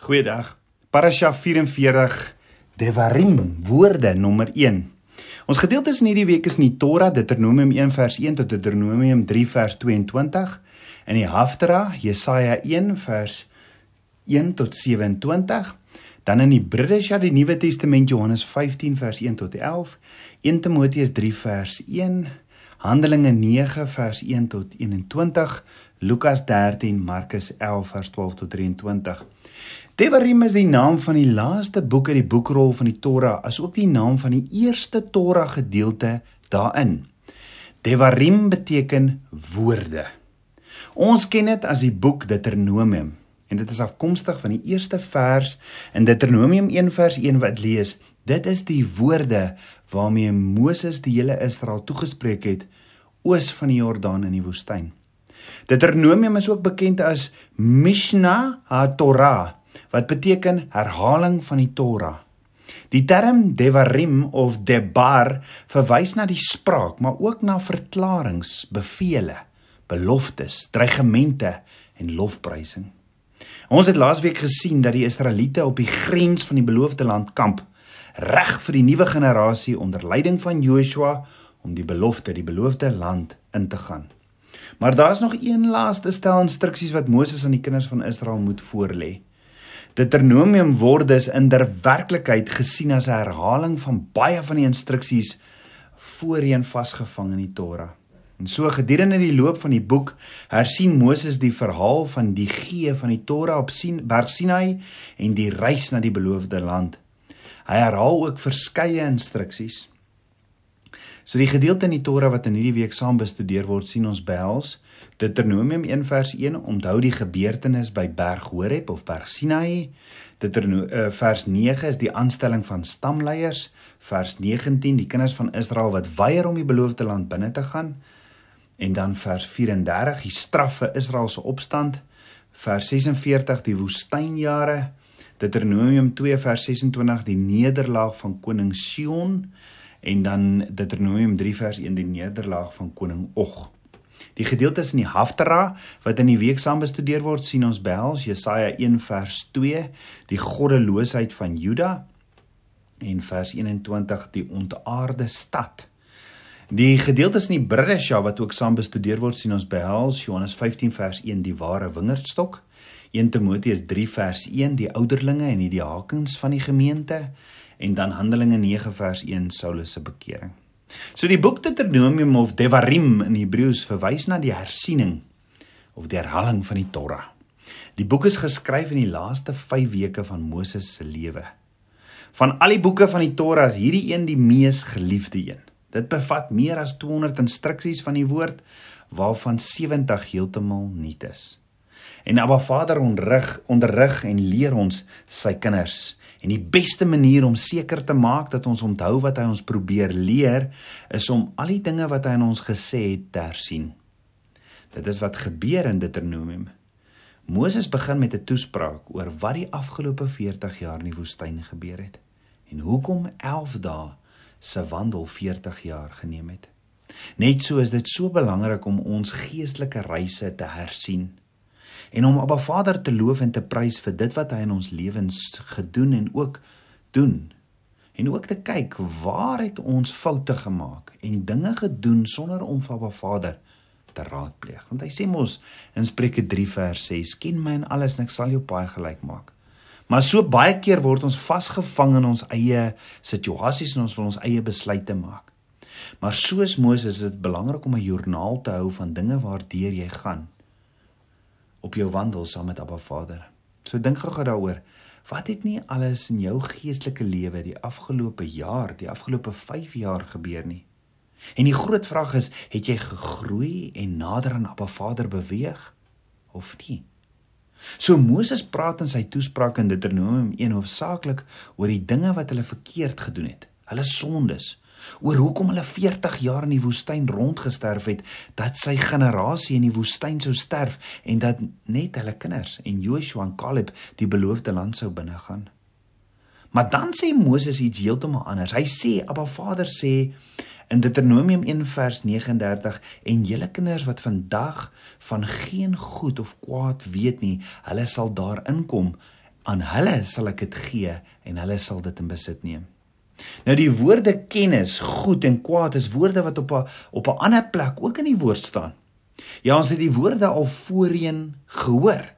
Goeiedag. Parasha 44 Devarim woorde nommer 1. Ons gedeeltes in hierdie week is in die Torah Deuteronomium 1 vers 1 tot Deuteronomium 3 vers 22 in die Haftara Jesaja 1 vers 1 tot 27 dan in die Bridesha die Nuwe Testament Johannes 15 vers 1 tot 11 1 Timoteus 3 vers 1 Handelinge 9 vers 1 tot 21 Lukas 13 Markus 11 vers 12 tot 23 Devarim is die naam van die laaste boek uit die boekrol van die Torah, asook die naam van die eerste Torah gedeelte daarin. Devarim beteken woorde. Ons ken dit as die boek Deuteronomium en dit is afkomstig van die eerste vers in Deuteronomium 1 vers 1 wat lees: Dit is die woorde waarmee Moses die hele Israel toegespreek het oos van die Jordaan in die woestyn. Deuteronomium is ook bekend as Mishnah HaTorah wat beteken herhaling van die Torah. Die term devarim of debar verwys na die spraak, maar ook na verklaringe, bevele, beloftes, dreigemente en lofprysing. Ons het laasweek gesien dat die Israeliete op die grens van die beloofde land kamp, reg vir die nuwe generasie onder leiding van Joshua om die belofte, die beloofde land in te gaan. Maar daar's nog een laaste stel instruksies wat Moses aan die kinders van Israel moet voorlê. Deuteronomium word dus in der werklikheid gesien as 'n herhaling van baie van die instruksies voorheen vasgevang in die Torah. En so gedurende die loop van die boek hersien Moses die verhaal van die gee van die Torah op sien Berg Sinai en die reis na die beloofde land. Hy herhaal ook verskeie instruksies. So die gedeelte in die Torah wat in hierdie week saam bestudeer word, sien ons behels Deuteronomium 1 vers 1 onthou die gebeurtenis by Berg Horeb of Berg Sinai. Deuteronomium uh, vers 9 is die aanstelling van stamleiers. Vers 19 die kinders van Israel wat weier om die beloofde land binne te gaan. En dan vers 34 die straf vir Israel se opstand. Vers 46 die woestynjare. Deuteronomium 2 vers 26 die nederlaag van koning Sion en dan Deuteronomium 3 vers 1 die nederlaag van koning Og. Die gedeeltes in die Haftara wat in die week saam bestudeer word, sien ons behels Jesaja 1 vers 2, die goddeloosheid van Juda en vers 21 die ontaarde stad. Die gedeeltes in die Bridesha wat ook saam bestudeer word, sien ons behels Johannes 15 vers 1 die ware wingerdstok, 1 Timoteus 3 vers 1 die ouderlinge en die diakens van die gemeente en dan Handelinge 9 vers 1 Saulus se bekering. So die boek Deuteronomium of Devarim in Hebreëus verwys na die hersiening of die herhaling van die Torah. Die boek is geskryf in die laaste 5 weke van Moses se lewe. Van al die boeke van die Torah is hierdie een die mees geliefde een. Dit bevat meer as 200 instruksies van die woord waarvan 70 heeltemal nuut is. En Abba Vader onderrig onderrig en leer ons sy kinders En die beste manier om seker te maak dat ons onthou wat hy ons probeer leer, is om al die dinge wat hy aan ons gesê het te hersien. Dit is wat gebeur in Deuteronomium. Moses begin met 'n toespraak oor wat die afgelope 40 jaar in die woestyn gebeur het en hoekom 11 dae se wandel 40 jaar geneem het. Net so is dit so belangrik om ons geestelike reise te hersien en om Abba Vader te loof en te prys vir dit wat hy in ons lewens gedoen en ook doen. En ook te kyk waar het ons foute gemaak en dinge gedoen sonder om vir Abba Vader te raadpleeg. Want hy sê mos in Spreuke 3 vers 6: "Ken my in alles en ek sal jou paai gelyk maak." Maar so baie keer word ons vasgevang in ons eie situasies en ons wil ons eie besluite maak. Maar soos Moses is dit belangrik om 'n joernaal te hou van dinge waardeur jy gaan op jou wandel saam met Abba Vader. So dink gou-gou daaroor. Wat het nie alles in jou geestelike lewe die afgelope jaar, die afgelope 5 jaar gebeur nie? En die groot vraag is, het jy gegroei en nader aan Abba Vader beweeg of nie? So Moses praat in sy toespraak in Deuteronomium 1 hoofsaaklik oor die dinge wat hulle verkeerd gedoen het. Hulle sondes, oor hoekom hulle 40 jaar in die woestyn rondgesterf het, dat sy generasie in die woestyn sou sterf en dat net hulle kinders en Joshua en Caleb die beloofde land sou binnegaan. Maar dan sê Moses iets heeltemal anders. Hy sê Abba Vader sê in Deuteronomium 1 vers 39 en julle kinders wat vandag van geen goed of kwaad weet nie, hulle sal daar inkom aan hulle sal ek dit gee en hulle sal dit in besit neem. Nou die woorde kennis, goed en kwaad is woorde wat op 'n op 'n ander plek ook in die woord staan. Ja, ons het die woorde al voorheen gehoor.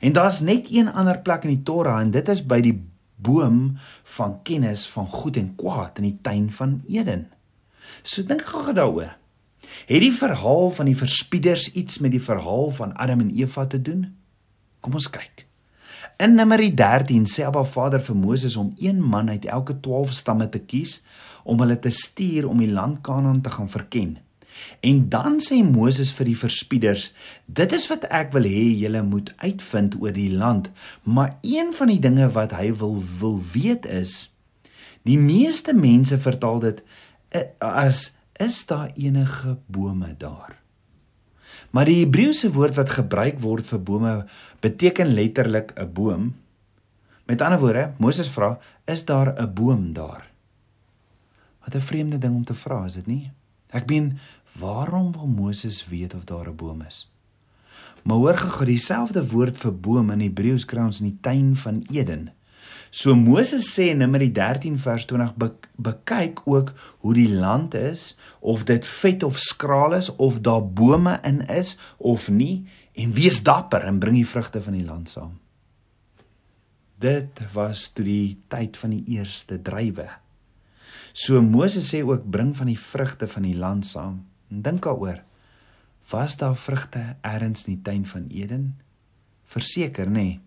En daar's net een ander plek in die Torah en dit is by die boom van kennis van goed en kwaad in die tuin van Eden. So dink gou daaroor. Het die verhaal van die verspieders iets met die verhaal van Adam en Eva te doen? Kom ons kyk. In Numeri 13 sê Abba Vader vir Moses om een man uit elke 12 stamme te kies om hulle te stuur om die land Kanaan te gaan verken. En dan sê Moses vir die verspieders: "Dit is wat ek wil hê julle moet uitvind oor die land, maar een van die dinge wat hy wil wil weet is die meeste mense vertaal dit as is daar enige bome daar?" Maar die Hebreëse woord wat gebruik word vir bome beteken letterlik 'n boom. Met ander woorde, Moses vra, is daar 'n boom daar? Wat 'n vreemde ding om te vra, is dit nie? Ek meen, waarom wil Moses weet of daar 'n boom is? Maar hoor gou, dieselfde woord vir boom in Hebreëus kry ons in die tuin van Eden. So Moses sê in Numeri 13 vers 20 be, bekyk ook hoe die land is of dit vet of skraal is of daar bome in is of nie en wees dapper en bring die vrugte van die land saam. Dit was toe die tyd van die eerste drywe. So Moses sê ook bring van die vrugte van die land saam. Dink daaroor. Was daar vrugte eers in die tuin van Eden? Verseker nê. Nee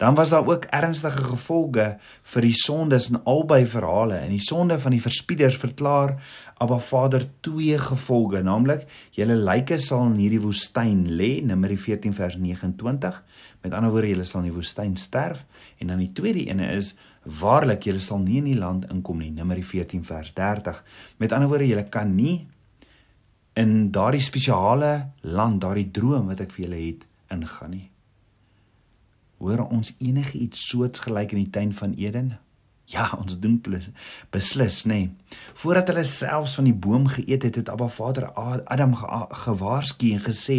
dan was daar ook ernstige gevolge vir die sondes in albei verhale. En die sonde van die verspieders verklaar Abba Vader twee gevolge, naamlik julle lyke sal in hierdie woestyn lê, Numeri 14 vers 29. Met ander woorde, julle sal in die woestyn sterf. En dan die tweede ene is waarlik julle sal nie in die land inkom nie, Numeri 14 vers 30. Met ander woorde, julle kan nie in daardie spesiale land, daardie droom wat ek vir julle het, ingaan nie. Hoor ons enige iets soortgelyk in die tuin van Eden? Ja, ons doen beslis, nê. Nee. Voordat hulle selfs van die boom geëet het, het Abba Vader Adam gewaarsku en gesê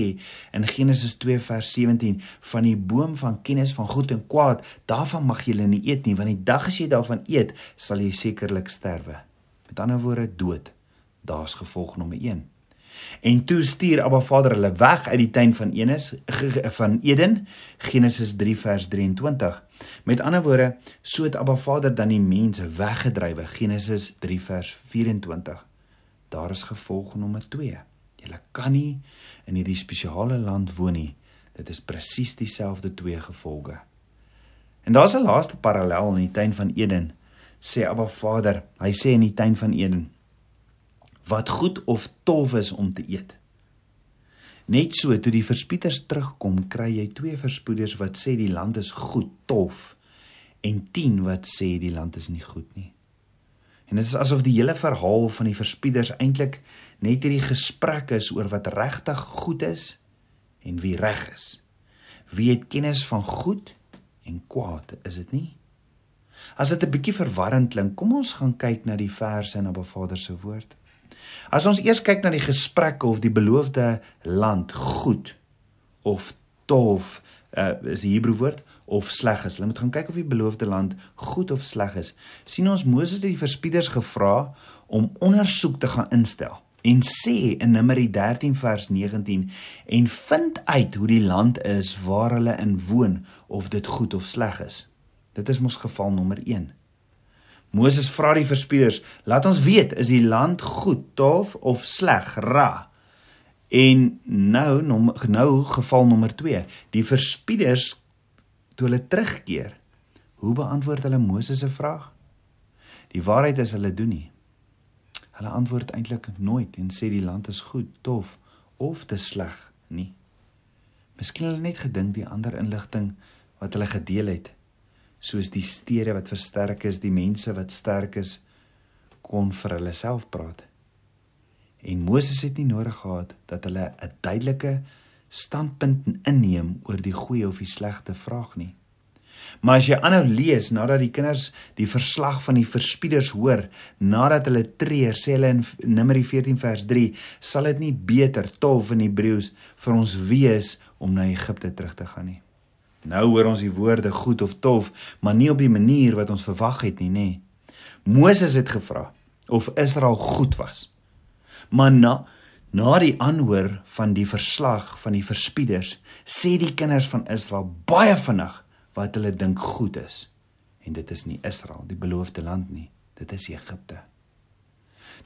in Genesis 2 vers 17 van die boom van kennis van goed en kwaad, daarvan mag julle nie eet nie, want die dag as jy daarvan eet, sal jy sekerlik sterwe. Met ander woorde, dood. Daar's gevolg nommer 1. En toe stuur Abba Vader hulle weg uit die tuin van Enes van Eden Genesis 3 vers 23. Met ander woorde, so het Abba Vader dan die mense weggedrywe Genesis 3 vers 24. Daar is gevolg nommer 2. Jy kan nie in hierdie spesiale land woon nie. Dit is presies dieselfde twee gevolge. En daar's 'n laaste parallel in die tuin van Eden. Sê Abba Vader, hy sê in die tuin van Eden wat goed of tof is om te eet. Net so toe die verspieters terugkom, kry jy twee verspoeders wat sê die land is goed, tof en 10 wat sê die land is nie goed nie. En dit is asof die hele verhaal van die verspieders eintlik net hierdie gesprek is oor wat regtig goed is en wie reg is. Wie het kennis van goed en kwaad, is dit nie? As dit 'n bietjie verwarrend klink, kom ons gaan kyk na die verse in Abba Vader se woord. As ons eers kyk na die gesprekke of die beloofde land goed of tof uh, is die Hebreë woord of sleg is. Hulle moet gaan kyk of die beloofde land goed of sleg is. sien ons Moses het die verspieders gevra om ondersoek te gaan instel en sê in Numeri 13 vers 19 en vind uit hoe die land is waar hulle in woon of dit goed of sleg is. Dit is mos geval nommer 1. Moses vra die verspieders: "Laat ons weet, is die land goed, tof of sleg, ra?" En nou nou geval nommer 2. Die verspieders toe hulle terugkeer, hoe beantwoord hulle Moses se vraag? Die waarheid is hulle doen nie. Hulle antwoord eintlik nooit en sê die land is goed, tof of te sleg nie. Miskien hulle net gedink die ander inligting wat hulle gedeel het soos die stede wat versterk is, die mense wat sterk is kon vir hulle self praat. En Moses het nie nodig gehad dat hulle 'n duidelike standpunt inneem oor die goeie of die slegte vraag nie. Maar as jy aanhou lees nadat die kinders die verslag van die verspieders hoor, nadat hulle treur, sê hulle in Numeri 14 vers 3, sal dit nie beter tof in Hebreëus vir ons wees om na Egipte terug te gaan nie. Nou hoor ons die woorde goed of tof, maar nie op die manier wat ons verwag het nie, nê. Moses het gevra of Israel goed was. Maar na na die aanhoor van die verslag van die verspieders, sê die kinders van Israel baie vinnig wat hulle dink goed is. En dit is nie Israel, die beloofde land nie. Dit is Egipte.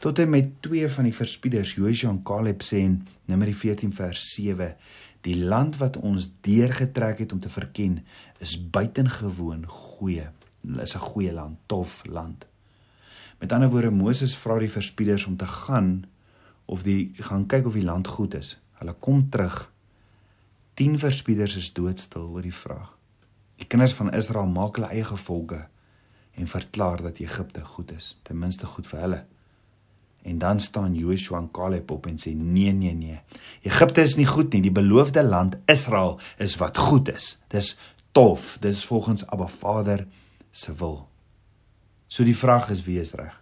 Tot en met twee van die verspieders, Joshua en Caleb sê in Numeri 14 vers 7, die land wat ons deurgetrek het om te verken, is buitengewoon goeie. Dit is 'n goeie land, tof land. Met ander woorde, Moses vra die verspieders om te gaan of die gaan kyk of die land goed is. Hulle kom terug. 10 verspieders is doodstil oor die vraag. Die kinders van Israel maak hulle eie gevolge en verklaar dat Egipte goed is, ten minste goed vir hulle. En dan staan Joshua en Caleb op en sê nee nee nee. Egipte is nie goed nie, die beloofde land Israel is wat goed is. Dis tof, dis volgens Abba Vader se wil. So die vraag is wie is reg?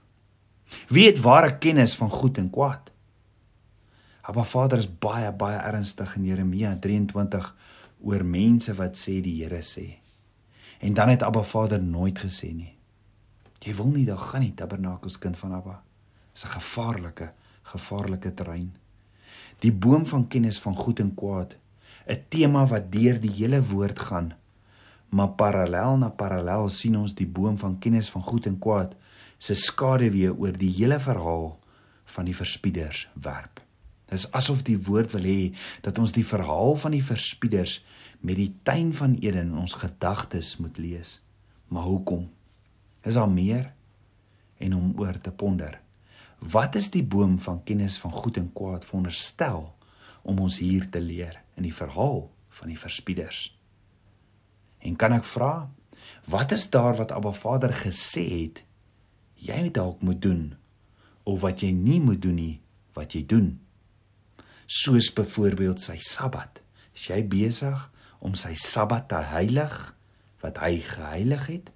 Wie het ware kennis van goed en kwaad? Abba Vader is baie baie ernstig in Jeremia 23 oor mense wat sê die Here sê. En dan het Abba Vader nooit gesê nie. Jy wil nie daar gaan nie, Tabernakels kind van Abba. Dis 'n gevaarlike, gevaarlike terrein. Die boom van kennis van goed en kwaad, 'n tema wat deur die hele woord gaan. Maar parallel na parallel sien ons die boom van kennis van goed en kwaad se skaduwee oor die hele verhaal van die verspieders werp. Dis asof die woord wil hê dat ons die verhaal van die verspieders met die tuin van Eden in ons gedagtes moet lees. Maar hoekom? Is daar meer en om oor te ponder. Wat is die boom van kennis van goed en kwaad veronderstel om ons hier te leer in die verhaal van die verspieders? En kan ek vra, wat is daar wat Abba Vader gesê het jy dalk moet doen of wat jy nie moet doen nie wat jy doen? Soos byvoorbeeld sy Sabbat. Is jy besig om sy Sabbat te heilig wat hy geheilig het?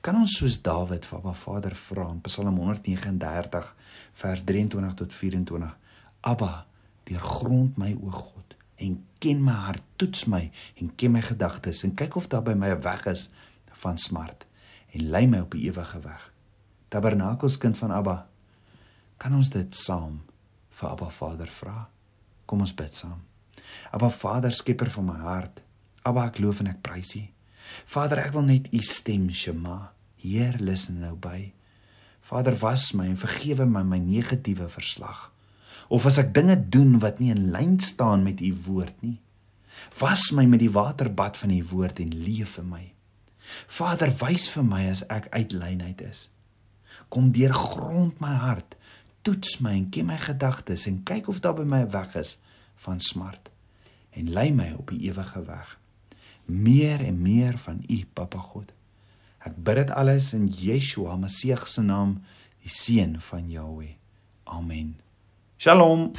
Kan ons soos Dawid vir Abba Vader vra in Psalm 139 vers 23 tot 24: Abba, deurgrond my o God en ken my hart, toets my en ken my gedagtes en kyk of daar by my 'n weg is van smart en lei my op die ewige weg. Tabernakels kind van Abba, kan ons dit saam vir Abba Vader vra? Kom ons bid saam. Abba Vader, skepper van my hart. Abba, ek loof en ek prys U. Vader, ek wil net U stem Shema. Heer, luister nou by. Vader, was my en vergewe my my negatiewe verslag. Of as ek dinge doen wat nie in lyn staan met U woord nie. Was my met die waterbad van U woord en leef vir my. Vader, wys vir my as ek uit lynheid is. Kom deur grond my hart, toets my en ken my gedagtes en kyk of daar by my 'n weg is van smart en lei my op die ewige weg. Meer en meer van U, Papa God. Ek bid dit alles in Yeshua Messie se naam, die seun van Jahweh. Amen. Shalom.